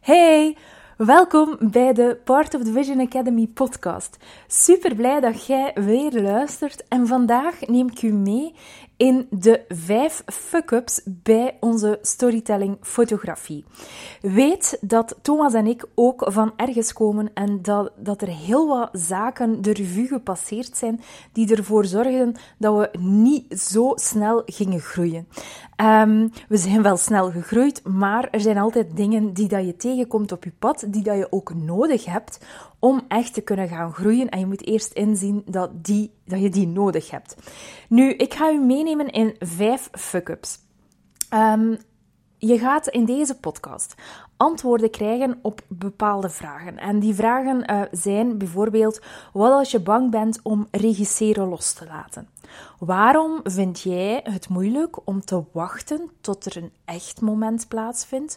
Hey, welkom bij de Part of the Vision Academy podcast. Super blij dat jij weer luistert en vandaag neem ik u mee in de vijf fuck-ups bij onze storytelling fotografie. Weet dat Thomas en ik ook van ergens komen en dat, dat er heel wat zaken de revue gepasseerd zijn die ervoor zorgden dat we niet zo snel gingen groeien. Um, we zijn wel snel gegroeid, maar er zijn altijd dingen die dat je tegenkomt op je pad, die dat je ook nodig hebt om echt te kunnen gaan groeien. En je moet eerst inzien dat, die, dat je die nodig hebt. Nu, ik ga u meenemen in vijf fuck-ups. Um, je gaat in deze podcast antwoorden krijgen op bepaalde vragen. En die vragen uh, zijn bijvoorbeeld: wat als je bang bent om regisseren los te laten? Waarom vind jij het moeilijk om te wachten tot er een echt moment plaatsvindt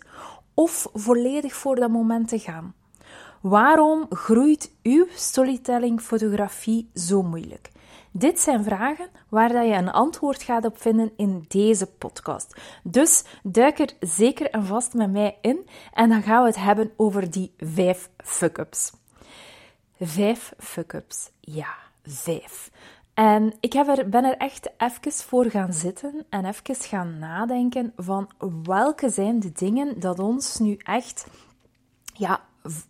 of volledig voor dat moment te gaan? Waarom groeit uw storytelling fotografie zo moeilijk? Dit zijn vragen waar dat je een antwoord gaat op vinden in deze podcast. Dus duik er zeker en vast met mij in en dan gaan we het hebben over die vijf fuck-ups. Vijf fuck-ups, ja, vijf. En ik heb er, ben er echt even voor gaan zitten en even gaan nadenken van welke zijn de dingen dat ons nu echt ja,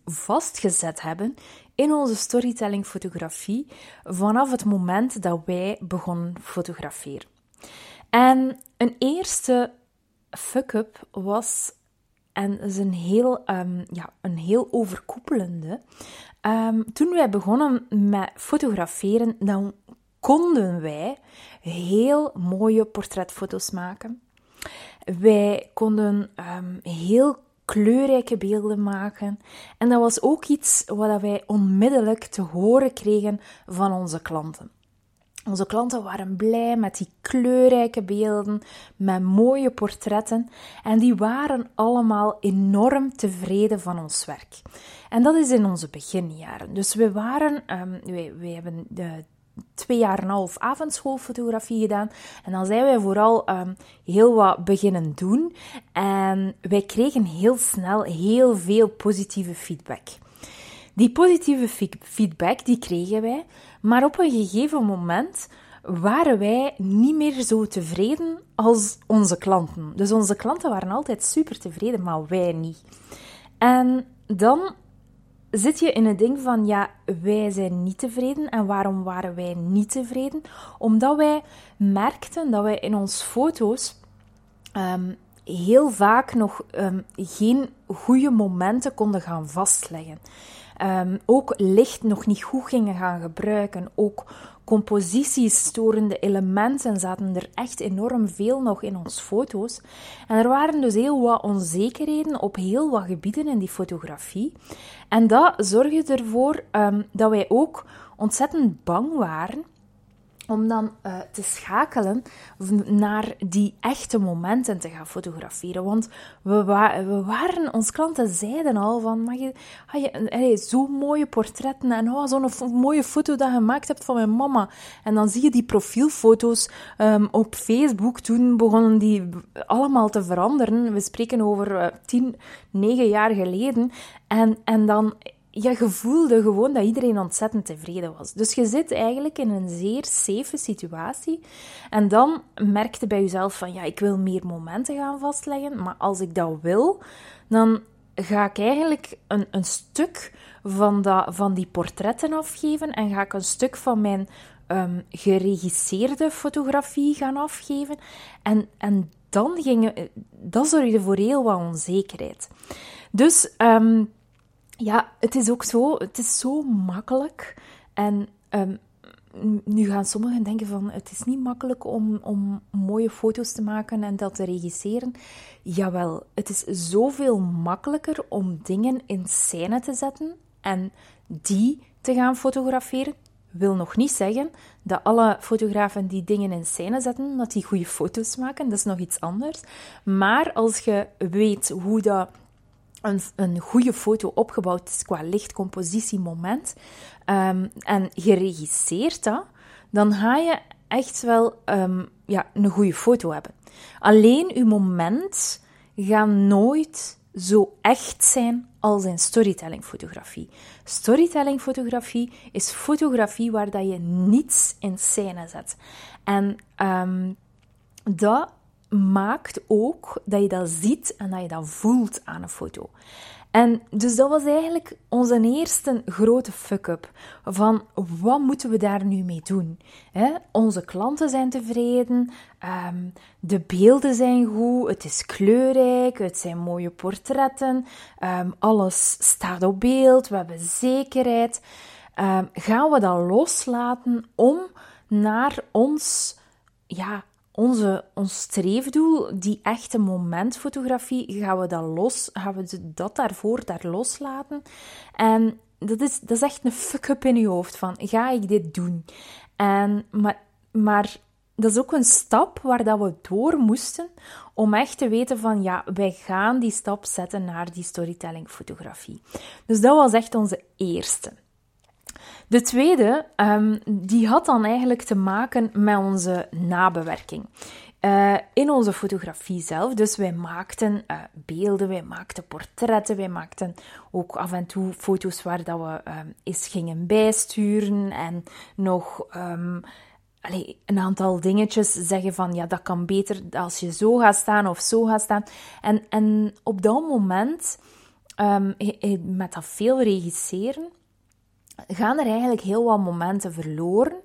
vastgezet hebben in onze storytelling fotografie vanaf het moment dat wij begonnen fotograferen. En een eerste fuck-up was, en is een heel, um, ja, een heel overkoepelende. Um, toen wij begonnen met fotograferen, dan konden wij heel mooie portretfoto's maken. Wij konden um, heel kleurrijke beelden maken. En dat was ook iets wat wij onmiddellijk te horen kregen van onze klanten. Onze klanten waren blij met die kleurrijke beelden, met mooie portretten en die waren allemaal enorm tevreden van ons werk. En dat is in onze beginjaren. Dus we waren, um, hebben de twee jaar en een half avondschoolfotografie gedaan. En dan zijn wij vooral um, heel wat beginnen doen. En wij kregen heel snel heel veel positieve feedback. Die positieve feedback die kregen wij, maar op een gegeven moment waren wij niet meer zo tevreden als onze klanten. Dus onze klanten waren altijd super tevreden, maar wij niet. En dan zit je in het ding van, ja, wij zijn niet tevreden. En waarom waren wij niet tevreden? Omdat wij merkten dat wij in onze foto's um, heel vaak nog um, geen goede momenten konden gaan vastleggen. Um, ook licht nog niet goed gingen gaan gebruiken. Ook composities, storende elementen zaten er echt enorm veel nog in onze foto's. En er waren dus heel wat onzekerheden op heel wat gebieden in die fotografie. En dat zorgde ervoor um, dat wij ook ontzettend bang waren om dan uh, te schakelen naar die echte momenten te gaan fotograferen. Want we, we waren, ons klanten zeiden al van, mag je, je hey, zo'n mooie portretten en oh, zo'n mooie foto dat je gemaakt hebt van mijn mama. En dan zie je die profielfoto's um, op Facebook. Toen begonnen die allemaal te veranderen. We spreken over uh, tien, negen jaar geleden. En, en dan je voelde gewoon dat iedereen ontzettend tevreden was. Dus je zit eigenlijk in een zeer safe situatie. En dan merkte bij jezelf van, ja, ik wil meer momenten gaan vastleggen. Maar als ik dat wil, dan ga ik eigenlijk een, een stuk van, dat, van die portretten afgeven. En ga ik een stuk van mijn um, geregisseerde fotografie gaan afgeven. En, en dan ging, dat zorgde voor heel wat onzekerheid. Dus... Um, ja, het is ook zo, het is zo makkelijk. En um, nu gaan sommigen denken van, het is niet makkelijk om, om mooie foto's te maken en dat te regisseren. Jawel, het is zoveel makkelijker om dingen in scène te zetten en die te gaan fotograferen. Wil nog niet zeggen dat alle fotografen die dingen in scène zetten, dat die goede foto's maken. Dat is nog iets anders. Maar als je weet hoe dat een, een goede foto opgebouwd is qua licht, compositie, moment, um, en geregisseerd dan ga je echt wel um, ja, een goede foto hebben. Alleen uw moment gaat nooit zo echt zijn als in storytellingfotografie. Storytellingfotografie is fotografie waar dat je niets in scène zet. En um, dat maakt ook dat je dat ziet en dat je dat voelt aan een foto. En dus dat was eigenlijk onze eerste grote fuck-up. Van wat moeten we daar nu mee doen? onze klanten zijn tevreden, ehm, de beelden zijn goed, het is kleurrijk, het zijn mooie portretten, ehm, alles staat op beeld, we hebben zekerheid. Um, gaan we dat loslaten om naar ons ja, onze, ons streefdoel, die echte momentfotografie, gaan we dat los, gaan we dat daarvoor daar loslaten. En dat is, dat is echt een fuck-up in je hoofd van, ga ik dit doen? En, maar, maar dat is ook een stap waar dat we door moesten om echt te weten van, ja, wij gaan die stap zetten naar die storytelling fotografie. Dus dat was echt onze eerste. De tweede, um, die had dan eigenlijk te maken met onze nabewerking. Uh, in onze fotografie zelf. Dus wij maakten uh, beelden, wij maakten portretten, wij maakten ook af en toe foto's waar dat we um, eens gingen bijsturen en nog um, allee, een aantal dingetjes zeggen van ja, dat kan beter als je zo gaat staan of zo gaat staan. En, en op dat moment, met dat veel regisseren, gaan er eigenlijk heel wat momenten verloren.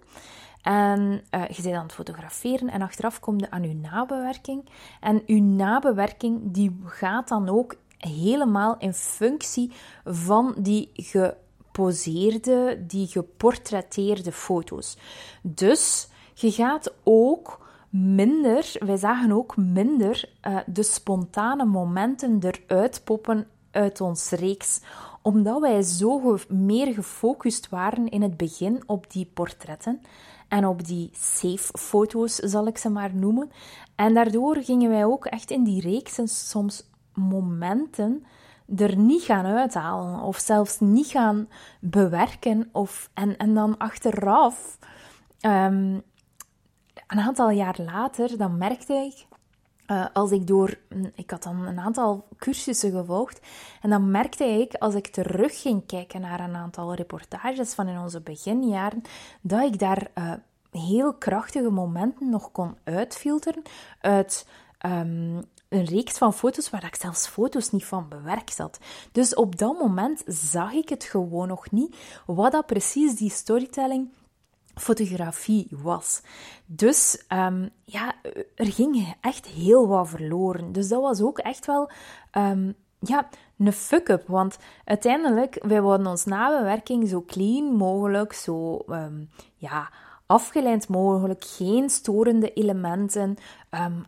En uh, je bent aan het fotograferen en achteraf komt je aan je nabewerking. En je nabewerking die gaat dan ook helemaal in functie van die geposeerde, die geportretteerde foto's. Dus je gaat ook minder, wij zagen ook minder uh, de spontane momenten eruit poppen uit ons reeks omdat wij zo meer gefocust waren in het begin op die portretten en op die safe foto's, zal ik ze maar noemen. En daardoor gingen wij ook echt in die reeksen soms momenten er niet gaan uithalen of zelfs niet gaan bewerken. Of, en, en dan achteraf, um, een aantal jaar later, dan merkte ik uh, als ik door, mm, ik had dan een aantal cursussen gevolgd en dan merkte ik, als ik terug ging kijken naar een aantal reportages van in onze beginjaren, dat ik daar uh, heel krachtige momenten nog kon uitfilteren uit um, een reeks van foto's waar ik zelfs foto's niet van bewerkt had. Dus op dat moment zag ik het gewoon nog niet, wat dat precies die storytelling fotografie was. Dus um, ja, er ging echt heel wat verloren. Dus dat was ook echt wel um, ja, een fuck-up. Want uiteindelijk, wij wilden ons nabewerking zo clean mogelijk, zo um, ja, afgeleid mogelijk, geen storende elementen.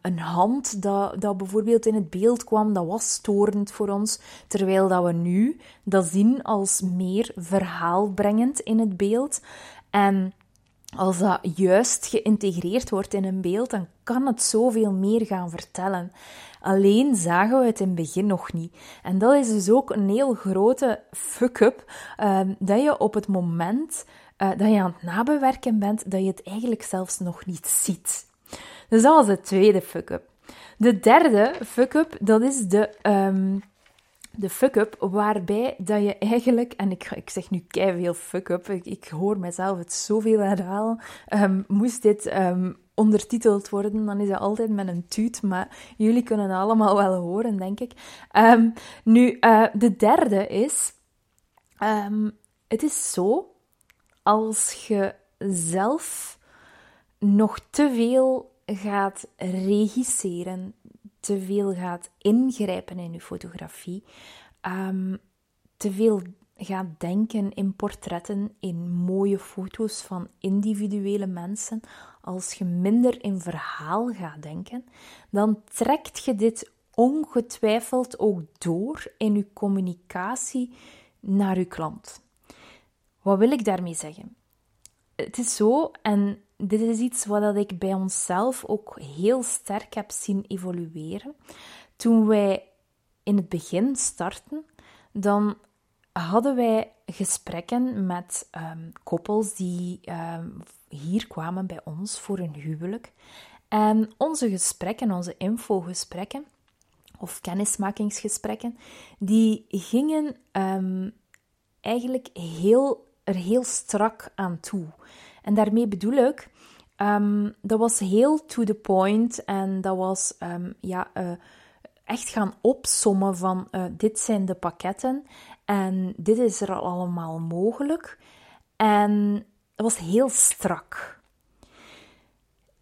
Een hand dat, dat bijvoorbeeld in het beeld kwam, dat was storend voor ons. Terwijl dat we nu dat zien als meer verhaalbrengend in het beeld. En als dat juist geïntegreerd wordt in een beeld, dan kan het zoveel meer gaan vertellen. Alleen zagen we het in het begin nog niet. En dat is dus ook een heel grote fuck-up, uh, dat je op het moment uh, dat je aan het nabewerken bent, dat je het eigenlijk zelfs nog niet ziet. Dus dat was de tweede fuck-up. De derde fuck-up, dat is de um, de fuck-up, waarbij dat je eigenlijk, en ik, ik zeg nu veel fuck-up, ik, ik, hoor mezelf het zoveel herhalen, um, moest dit um, ondertiteld worden, dan is het altijd met een tuut, maar jullie kunnen het allemaal wel horen, denk ik. Um, nu, uh, de derde is, het is zo, als je zelf nog te veel gaat regisseren, te veel gaat ingrijpen in je fotografie, um, te veel gaat denken in portretten, in mooie foto's van individuele mensen, als je minder in verhaal gaat denken, dan trekt je dit ongetwijfeld ook door in je communicatie naar je klant. Wat wil ik daarmee zeggen? Het is zo, en dit is iets wat ik bij onszelf ook heel sterk heb zien evolueren. Toen wij in het begin starten, dan hadden wij gesprekken met um, koppels die um, hier kwamen bij ons voor een huwelijk. En onze gesprekken, onze infogesprekken, of kennismakingsgesprekken, die gingen um, eigenlijk heel, er heel strak aan toe. En daarmee bedoel ik, um, dat was heel to the point en dat was um, ja, uh, echt gaan opsommen van uh, dit zijn de pakketten en dit is er allemaal mogelijk. En dat was heel strak.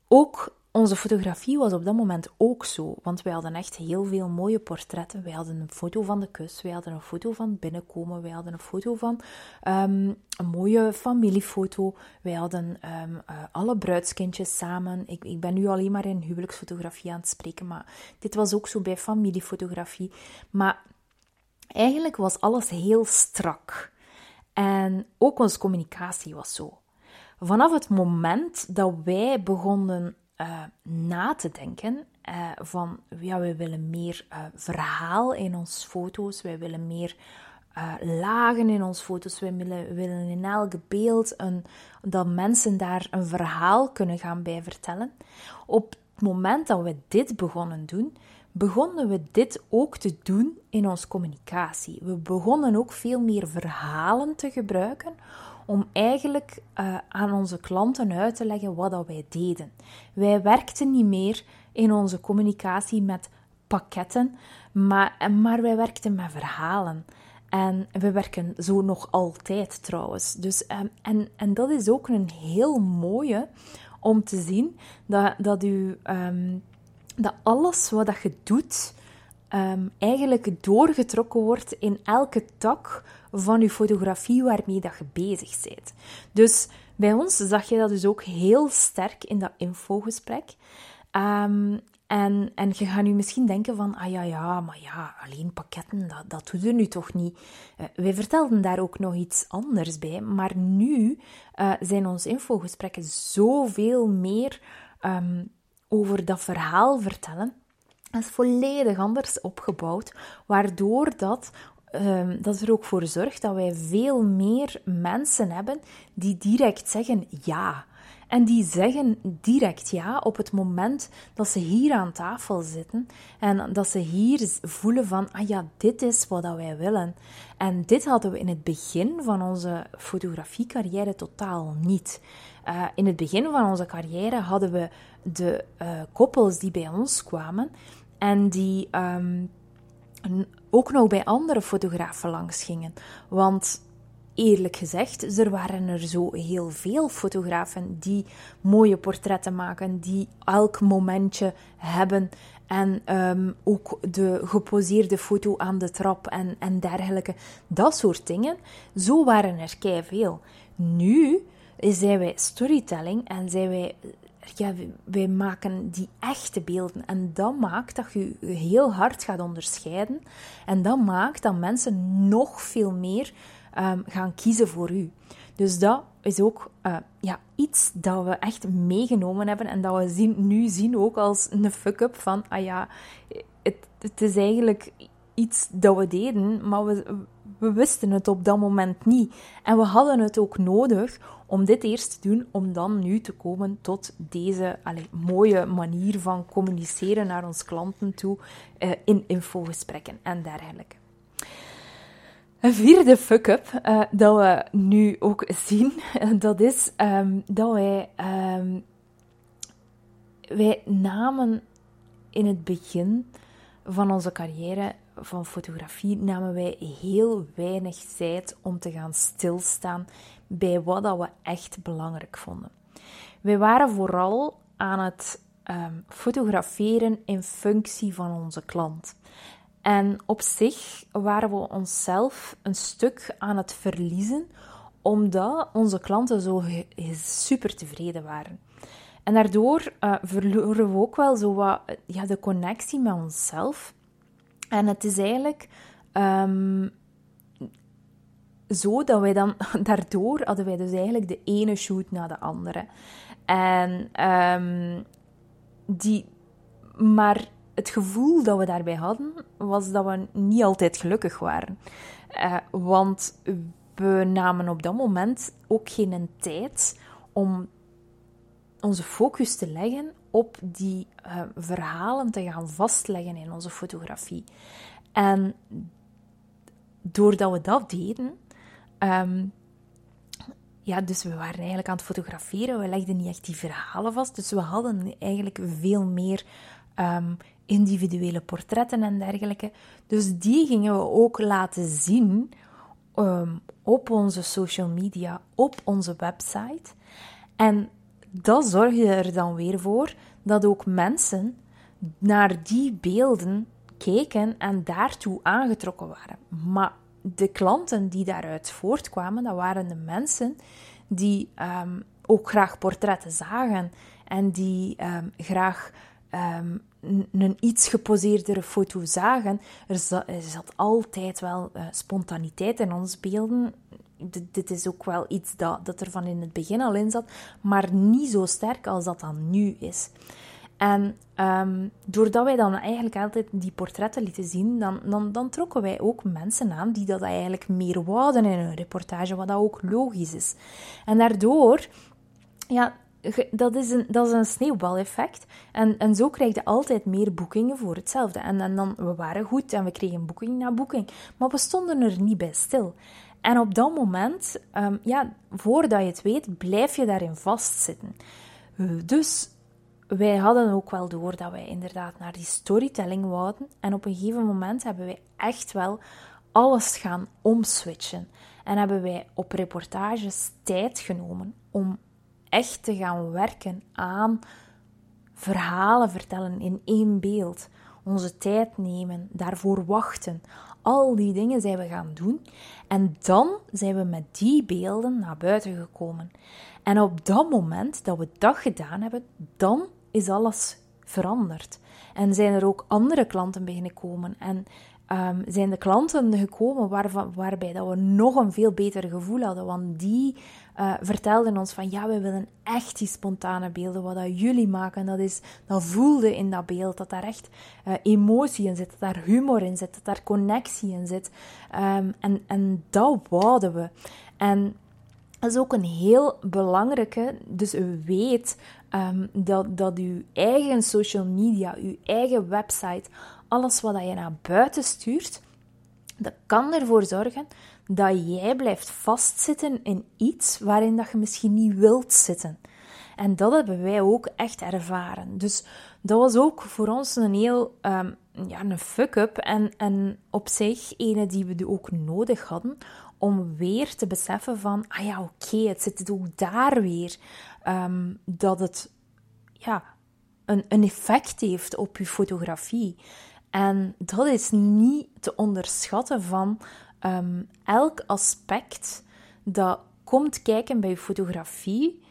Ook onze fotografie was op dat moment ook zo, want wij hadden echt heel veel mooie portretten. Wij hadden een foto van de kus, wij hadden een foto van binnenkomen, wij hadden een foto van um, een mooie familiefoto, wij hadden um, uh, alle bruidskindjes samen. Ik, ik ben nu alleen maar in huwelijksfotografie aan het spreken, maar dit was ook zo bij familiefotografie. Maar eigenlijk was alles heel strak. En ook onze communicatie was zo. Vanaf het moment dat wij begonnen uh, na te denken uh, van, ja, we willen meer uh, verhaal in onze foto's, wij willen meer lagen in onze foto's, wij willen, willen in elk beeld een, dat mensen daar een verhaal kunnen gaan bij vertellen. Op het moment dat we dit begonnen doen, begonnen we dit ook te doen in onze communicatie. We begonnen ook veel meer verhalen te gebruiken om eigenlijk uh, aan onze klanten uit te leggen wat dat wij deden. Wij werkten niet meer in onze communicatie met pakketten, maar, maar wij werkten met verhalen. En we werken zo nog altijd trouwens. Dus, um, en, en dat is ook een heel mooie om te zien dat, dat, u, um, dat alles wat dat je doet, um, eigenlijk doorgetrokken wordt in elke tak van je fotografie waarmee dat je bezig bent. Dus bij ons zag je dat dus ook heel sterk in dat infogesprek. Um, en, en je gaat nu misschien denken van, ah ja, ja, maar ja, alleen pakketten, dat, dat doet er nu toch niet. Uh, wij vertelden daar ook nog iets anders bij, maar nu uh, zijn onze infogesprekken zoveel meer um, over dat verhaal vertellen. Dat is volledig anders opgebouwd, waardoor dat um, dat er ook voor zorgt dat wij veel meer mensen hebben die direct zeggen ja. En die zeggen direct ja op het moment dat ze hier aan tafel zitten en dat ze hier voelen van, ah ja, dit is wat wij willen. En dit hadden we in het begin van onze fotografiecarrière totaal niet. Uh, in het begin van onze carrière hadden we de uh, koppels die bij ons kwamen en die um, ook nog bij andere fotografen langs gingen. Want eerlijk gezegd, er waren er zo heel veel fotografen die mooie portretten maken, die elk momentje hebben en um, ook de geposeerde foto aan de trap en, en dergelijke. Dat soort dingen. Zo waren er kei veel. Nu zijn wij storytelling en zijn wij ja, wij maken die echte beelden. En dat maakt dat je heel hard gaat onderscheiden. En dat maakt dat mensen nog veel meer um, gaan kiezen voor u. Dus dat is ook uh, ja, iets dat we echt meegenomen hebben en dat we zien, nu zien ook als een fuck-up van, ah ja, het, het is eigenlijk iets dat we deden, maar we, wisten het op dat moment niet. En we hadden het ook nodig om dit eerst te doen, om dan nu te komen tot deze allez, mooie manier van communiceren naar onze klanten toe uh, in infogesprekken en dergelijke. Een vierde fuck-up uh, dat we nu ook zien, dat is um, dat wij, um, wij namen in het begin van onze carrière van fotografie namen wij heel weinig tijd om te gaan stilstaan bij wat dat we echt belangrijk vonden. Wij waren vooral aan het um, fotograferen in functie van onze klant. En op zich waren we onszelf een stuk aan het verliezen, omdat onze klanten zo super tevreden waren. En daardoor uh, verloren we ook wel zo wat ja, de connectie met onszelf. En het is eigenlijk um, zo dat wij dan, daardoor hadden wij dus eigenlijk de ene shoot na de andere. En um, die, maar het gevoel dat we daarbij hadden, was dat we niet altijd gelukkig waren. Uh, want we namen op dat moment ook geen tijd om onze focus te leggen op die uh, verhalen te gaan vastleggen in onze fotografie. En doordat we dat deden, um, ja, dus we waren eigenlijk aan het fotograferen. We legden niet echt die verhalen vast. Dus we hadden eigenlijk veel meer um, individuele portretten en dergelijke. Dus die gingen we ook laten zien um, op onze social media, op onze website. En dat zorgde er dan weer voor dat ook mensen naar die beelden keken en daartoe aangetrokken waren. Maar de klanten die daaruit voortkwamen, dat waren de mensen die um, ook graag portretten zagen en die um, graag um, een iets geposeerdere foto zagen. Er zat, altijd wel uh, spontaniteit in ons beelden. Dit is ook wel iets dat, dat er van in het begin al in zat, maar niet zo sterk als dat dan nu is. En um, doordat wij dan eigenlijk altijd die portretten lieten zien, dan, dan, dan trokken wij ook mensen aan die dat eigenlijk meer wouden in hun reportage, wat dat ook logisch is. En daardoor, ja, dat is een, dat is een sneeuwbaleffect. En, en zo krijg je altijd meer boekingen voor hetzelfde. En, en dan, we waren goed en we kregen boeking na boeking. Maar we stonden er niet bij stil. En op dat moment, um, ja, voordat je het weet, blijf je daarin vastzitten. Dus wij hadden ook wel door dat wij inderdaad naar die storytelling wouden. En op een gegeven moment hebben wij echt wel alles gaan omswitchen. En hebben wij op reportages tijd genomen om echt te gaan werken aan verhalen vertellen in één beeld. Onze tijd nemen, daarvoor wachten. Al die dingen zijn we gaan doen. En dan zijn we met die beelden naar buiten gekomen. En op dat moment dat we dat gedaan hebben, dan is alles veranderd. En zijn er ook andere klanten beginnen komen. En um, zijn de klanten gekomen waarbij dat we nog een veel beter gevoel hadden. Want die uh, vertelden ons van ja, we willen echt die spontane beelden. Wat dat jullie maken, dat, is, dat voelde in dat beeld. Dat daar echt uh, emotie in zit, dat daar humor in zit, dat daar connectie in zit. Um, en, en dat wouden we. En dat is ook een heel belangrijke. Dus weet um, dat, dat uw eigen social media, uw eigen website, alles wat je naar buiten stuurt, dat kan ervoor zorgen dat jij blijft vastzitten in iets waarin dat je misschien niet wilt zitten. En dat hebben wij ook echt ervaren. Dus dat was ook voor ons een heel um, ja, een fuck-up en, en op zich ene die we ook nodig hadden om weer te beseffen van, ah ja, oké, het zit ook daar weer. Um, dat het ja, een, een effect heeft op je fotografie. En dat is niet te onderschatten van um, elk aspect dat komt kijken bij fotografie,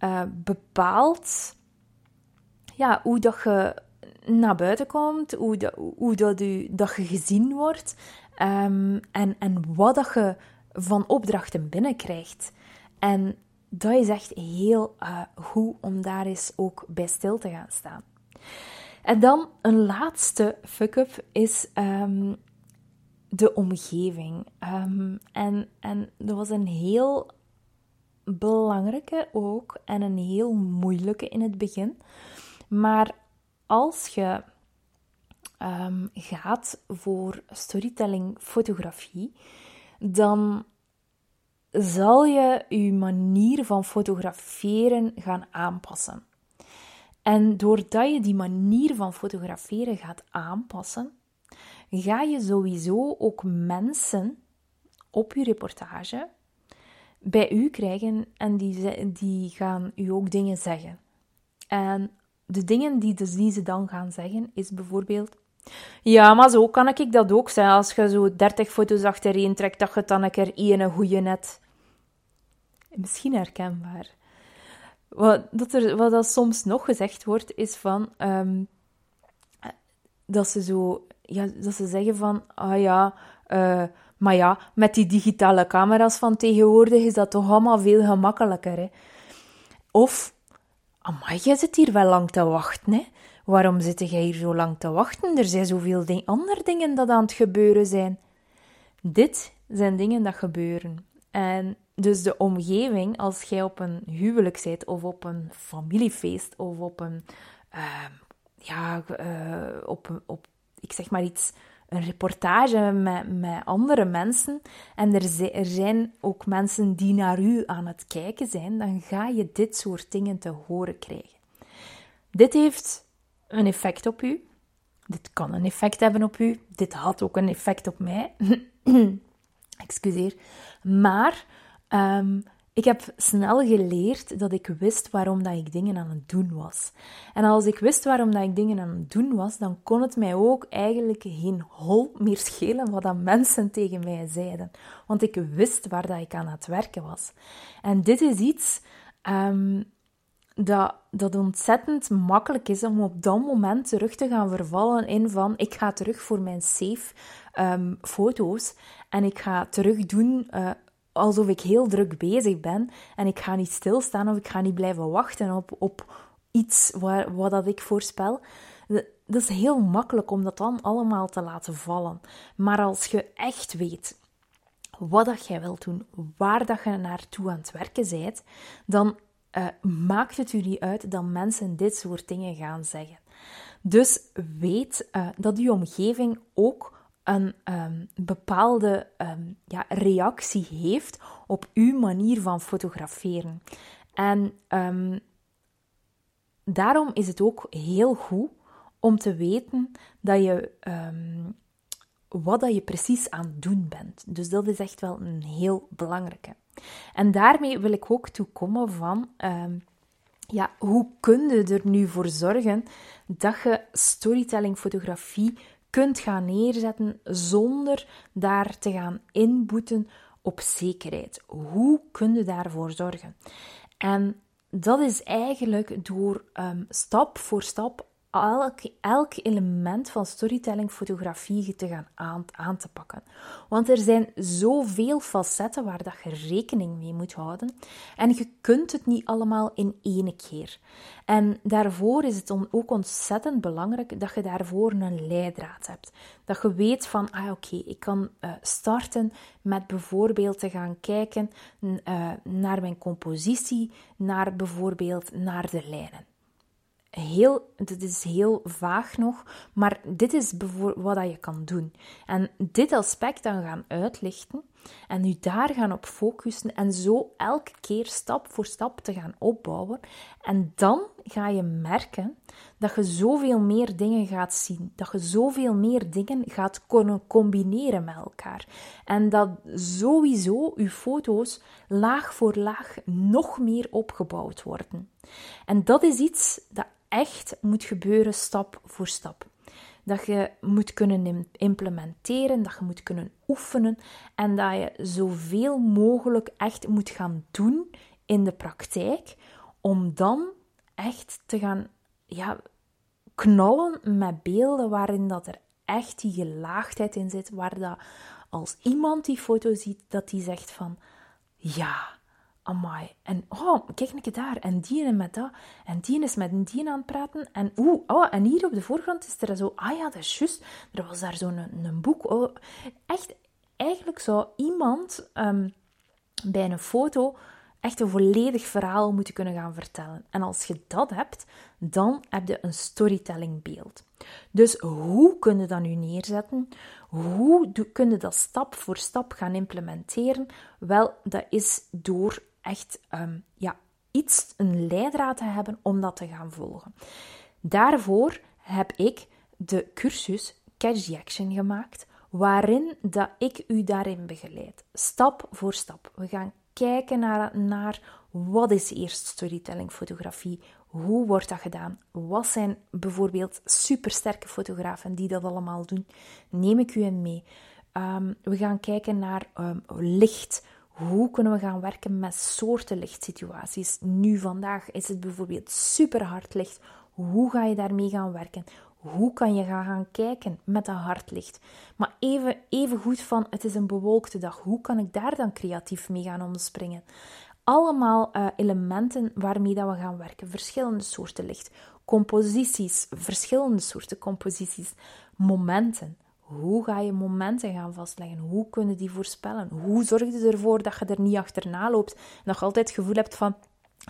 uh, bepaalt ja, hoe dat je naar buiten komt, hoe, dat, u, dat je gezien wordt um, en, en wat dat je van opdrachten binnenkrijgt. En dat is echt heel uh, goed om daar eens ook bij stil te gaan staan. En dan een laatste fuck-up is um, de omgeving. Um, en, en dat was een heel belangrijke ook en een heel moeilijke in het begin. Maar als je um, gaat voor storytelling fotografie, dan zal je je manier van fotograferen gaan aanpassen. En doordat je die manier van fotograferen gaat aanpassen, ga je sowieso ook mensen op je reportage bij u krijgen en die, die gaan u ook dingen zeggen. En de dingen die, dus die ze dan gaan zeggen is bijvoorbeeld: Ja, maar zo kan ik dat ook zijn. Als je zo 30 foto's achtereen trekt, dat je dan een keer één goede net. Misschien herkenbaar. Wat, dat er, wat dat soms nog gezegd wordt, is van um, dat ze zo, ja, dat ze zeggen van, ah ja, uh, maar ja, met die digitale camera's van tegenwoordig is dat toch allemaal veel gemakkelijker. Hè? Of, amai, jij zit hier wel lang te wachten, hè? Waarom zit jij hier zo lang te wachten? Er zijn zoveel ding, andere dingen dat aan het gebeuren zijn. Dit zijn dingen dat gebeuren. En dus de omgeving, als jij op een huwelijk zit of op een familiefeest of op een, ehm, ja, uh, op, op, ik zeg maar iets, een reportage met, met andere mensen en er, er zijn ook mensen die naar u aan het kijken zijn, dan ga je dit soort dingen te horen krijgen. Dit heeft een effect op u. Dit kan een effect hebben op u. Dit had ook een effect op mij. Excuseer. Maar um, ik heb snel geleerd dat ik wist waarom dat ik dingen aan het doen was. En als ik wist waarom dat ik dingen aan het doen was, dan kon het mij ook eigenlijk geen hol meer schelen wat dat mensen tegen mij zeiden. Want ik wist waar dat ik aan het werken was. En dit is iets um, dat, dat ontzettend makkelijk is om op dat moment terug te gaan vervallen in van ik ga terug voor mijn safe um, foto's en ik ga terug doen uh, alsof ik heel druk bezig ben en ik ga niet stilstaan of ik ga niet blijven wachten op, op iets waar, wat dat ik voorspel. Dat is heel makkelijk om dat dan allemaal te laten vallen. Maar als je echt weet wat dat jij wilt doen, waar dat je naartoe aan het werken bent, dan uh, maakt het u niet uit dat mensen dit soort dingen gaan zeggen. Dus weet uh, dat uw omgeving ook een um, bepaalde um, ja, reactie heeft op uw manier van fotograferen. En um, daarom is het ook heel goed om te weten dat je wat dat je precies aan het doen bent. Dus dat is echt wel een heel belangrijke. En daarmee wil ik ook toekomen van, ja, hoe kun je er nu voor zorgen dat je storytelling fotografie kunt gaan neerzetten zonder daar te gaan inboeten op zekerheid. Hoe kun je daarvoor zorgen? En dat is eigenlijk door um, stap voor stap elk, elk element van storytelling fotografie te gaan aan, aan te pakken. Want er zijn zoveel facetten waar dat je rekening mee moet houden. En je kunt het niet allemaal in één keer. En daarvoor is het ook ontzettend belangrijk dat je daarvoor een leidraad hebt. Dat je weet van, ah oké, ik kan uh, starten met bijvoorbeeld te gaan kijken uh, naar mijn compositie, naar bijvoorbeeld naar de lijnen heel, dit is heel vaag nog, maar dit is wat je kan doen. En dit aspect dan gaan uitlichten en u daar gaan op focussen en zo elke keer stap voor stap te gaan opbouwen. En dan ga je merken dat je zoveel meer dingen gaat zien, dat je zoveel meer dingen gaat kunnen combineren met elkaar. En dat sowieso uw foto's laag voor laag nog meer opgebouwd worden. En dat is iets dat echt moet gebeuren stap voor stap. Dat je moet kunnen implementeren, dat je moet kunnen oefenen en dat je zoveel mogelijk echt moet gaan doen in de praktijk, om dan echt te gaan ja, knallen met beelden waarin dat er echt die gelaagdheid in zit, waar dat als iemand die foto ziet, dat die zegt van ja, amai. En oh, kijk een daar. En die en met dat. En die is met die aan het praten. En oeh, oh, en hier op de voorgrond is er zo... Ah ja, dat is juist. Er was daar zo'n een, een, boek. Oh, echt, eigenlijk zou iemand um, bij een foto echt een volledig verhaal moeten kunnen gaan vertellen. En als je dat hebt, dan heb je een storytellingbeeld. Dus hoe kun je dat nu neerzetten? Hoe kun je dat stap voor stap gaan implementeren? Wel, dat is door echt um, ja, iets, een leidraad te hebben om dat te gaan volgen. Daarvoor heb ik de cursus Catch the Action gemaakt, waarin dat ik u daarin begeleid. Stap voor stap. We gaan kijken naar, naar wat is eerst storytelling fotografie, hoe wordt dat gedaan, wat zijn bijvoorbeeld supersterke fotografen die dat allemaal doen, neem ik u in mee. Um, we gaan kijken naar um, licht, hoe kunnen we gaan werken met soorten lichtsituaties? Nu vandaag is het bijvoorbeeld super hard licht. Hoe ga je daarmee gaan werken? Hoe kan je gaan kijken met dat hard licht? Maar even, even goed van, het is een bewolkte dag. Hoe kan ik daar dan creatief mee gaan omspringen? Allemaal uh, elementen waarmee dat we gaan werken. Verschillende soorten licht. Composities, verschillende soorten composities. Momenten. Hoe ga je momenten gaan vastleggen? Hoe kunnen die voorspellen? Hoe zorg je ervoor dat je er niet achterna loopt en dat je altijd het gevoel hebt van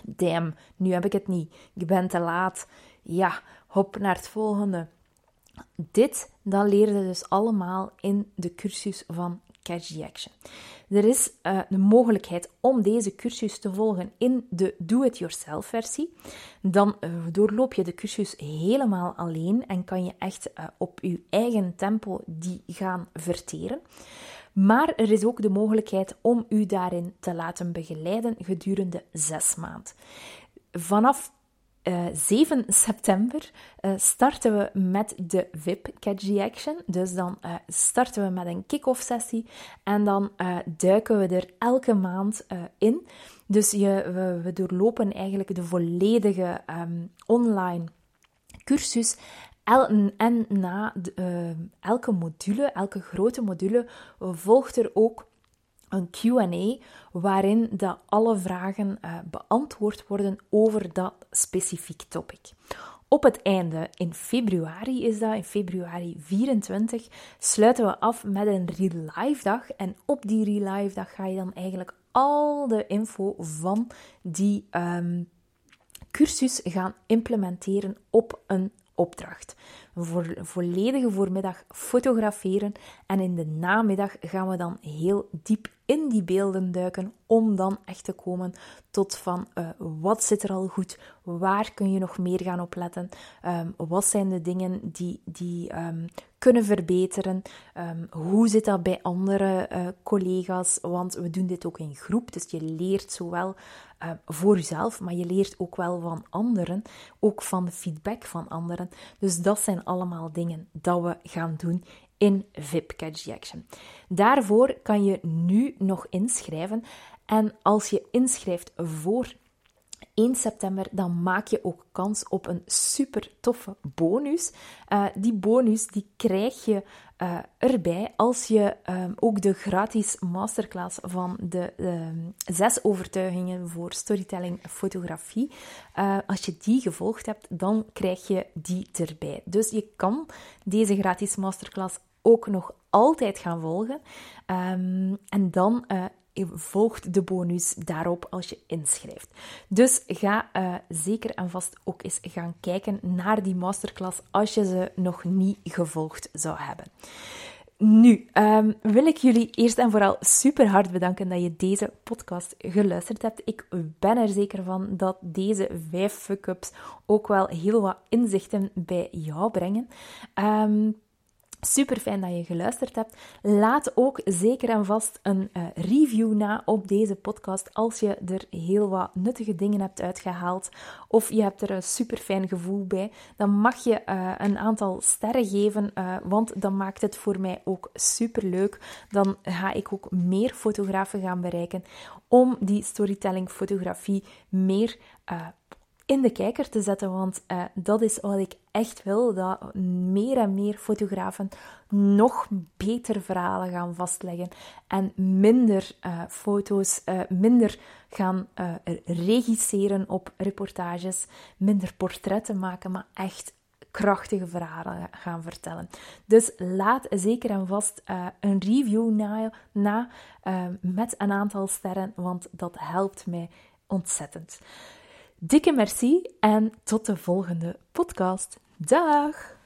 damn, nu heb ik het niet. Ik ben te laat. Ja, hop naar het volgende. Dit, dat leerde dus allemaal in de cursus van Action. Er is de mogelijkheid om deze cursus te volgen in de Do-it-yourself versie. Dan uh, doorloop je de cursus helemaal alleen en kan je echt uh, op je eigen tempo die gaan verteren. Maar er is ook de mogelijkheid om u daarin te laten begeleiden gedurende zes maanden. Vanaf uh, eh, 7 september uh, starten we met de VIP Catch the Action. Dus dan uh, starten we met een kick-off sessie en dan duiken we er elke maand in. Dus je, we, doorlopen eigenlijk de volledige um, online cursus. El, en na de, elke module, elke grote module, volgt er ook een QA waarin de alle vragen uh, beantwoord worden over dat specifiek topic. Op het einde, in februari is dat, in februari 24, sluiten we af met een real life dag. En op die real life dag ga je dan eigenlijk al de info van die um, cursus gaan implementeren op een opdracht. Een volledige voormiddag fotograferen en in de namiddag gaan we dan heel diep in die beelden duiken om dan echt te komen tot van uh, wat zit er al goed, waar kun je nog meer gaan opletten, um, wat zijn de dingen die, die um, kunnen verbeteren, um, hoe zit dat bij andere uh, collega's, want we doen dit ook in groep, dus je leert zowel uh, voor jezelf, maar je leert ook wel van anderen, ook van de feedback van anderen. Dus dat zijn allemaal dingen dat we gaan doen in VIP Catch the Action. Daarvoor kan je nu nog inschrijven. En als je inschrijft voor 1 september, dan maak je ook kans op een super toffe bonus. Uh, die bonus die krijg je uh, erbij als je um, ook de gratis masterclass van de um, zes overtuigingen voor storytelling fotografie, uh, als je die gevolgd hebt, dan krijg je die erbij. Dus je kan deze gratis masterclass ook nog altijd gaan volgen. Um, en dan uh, volgt de bonus daarop als je inschrijft. Dus ga uh, zeker en vast ook eens gaan kijken naar die masterclass als je ze nog niet gevolgd zou hebben. Nu um, wil ik jullie eerst en vooral super hard bedanken dat je deze podcast geluisterd hebt. Ik ben er zeker van dat deze vijf fuck-ups ook wel heel wat inzichten bij jou brengen. Um, Super fijn dat je geluisterd hebt. Laat ook zeker en vast een uh, review na op deze podcast als je er heel wat nuttige dingen hebt uitgehaald of je hebt er een super fijn gevoel bij. Dan mag je uh, een aantal sterren geven, uh, want dan maakt het voor mij ook super leuk. Dan ga ik ook meer fotografen gaan bereiken om die storytelling fotografie meer in de kijker te zetten. Want uh, dat is wat ik echt wil: dat meer en meer fotografen nog beter verhalen gaan vastleggen. En minder uh, foto's, uh, minder gaan regisseren op reportages, minder portretten maken, maar echt krachtige verhalen gaan vertellen. Dus laat zeker en vast een review na, na met een aantal sterren, want dat helpt mij ontzettend. Dikke merci en tot de volgende podcast. Dag!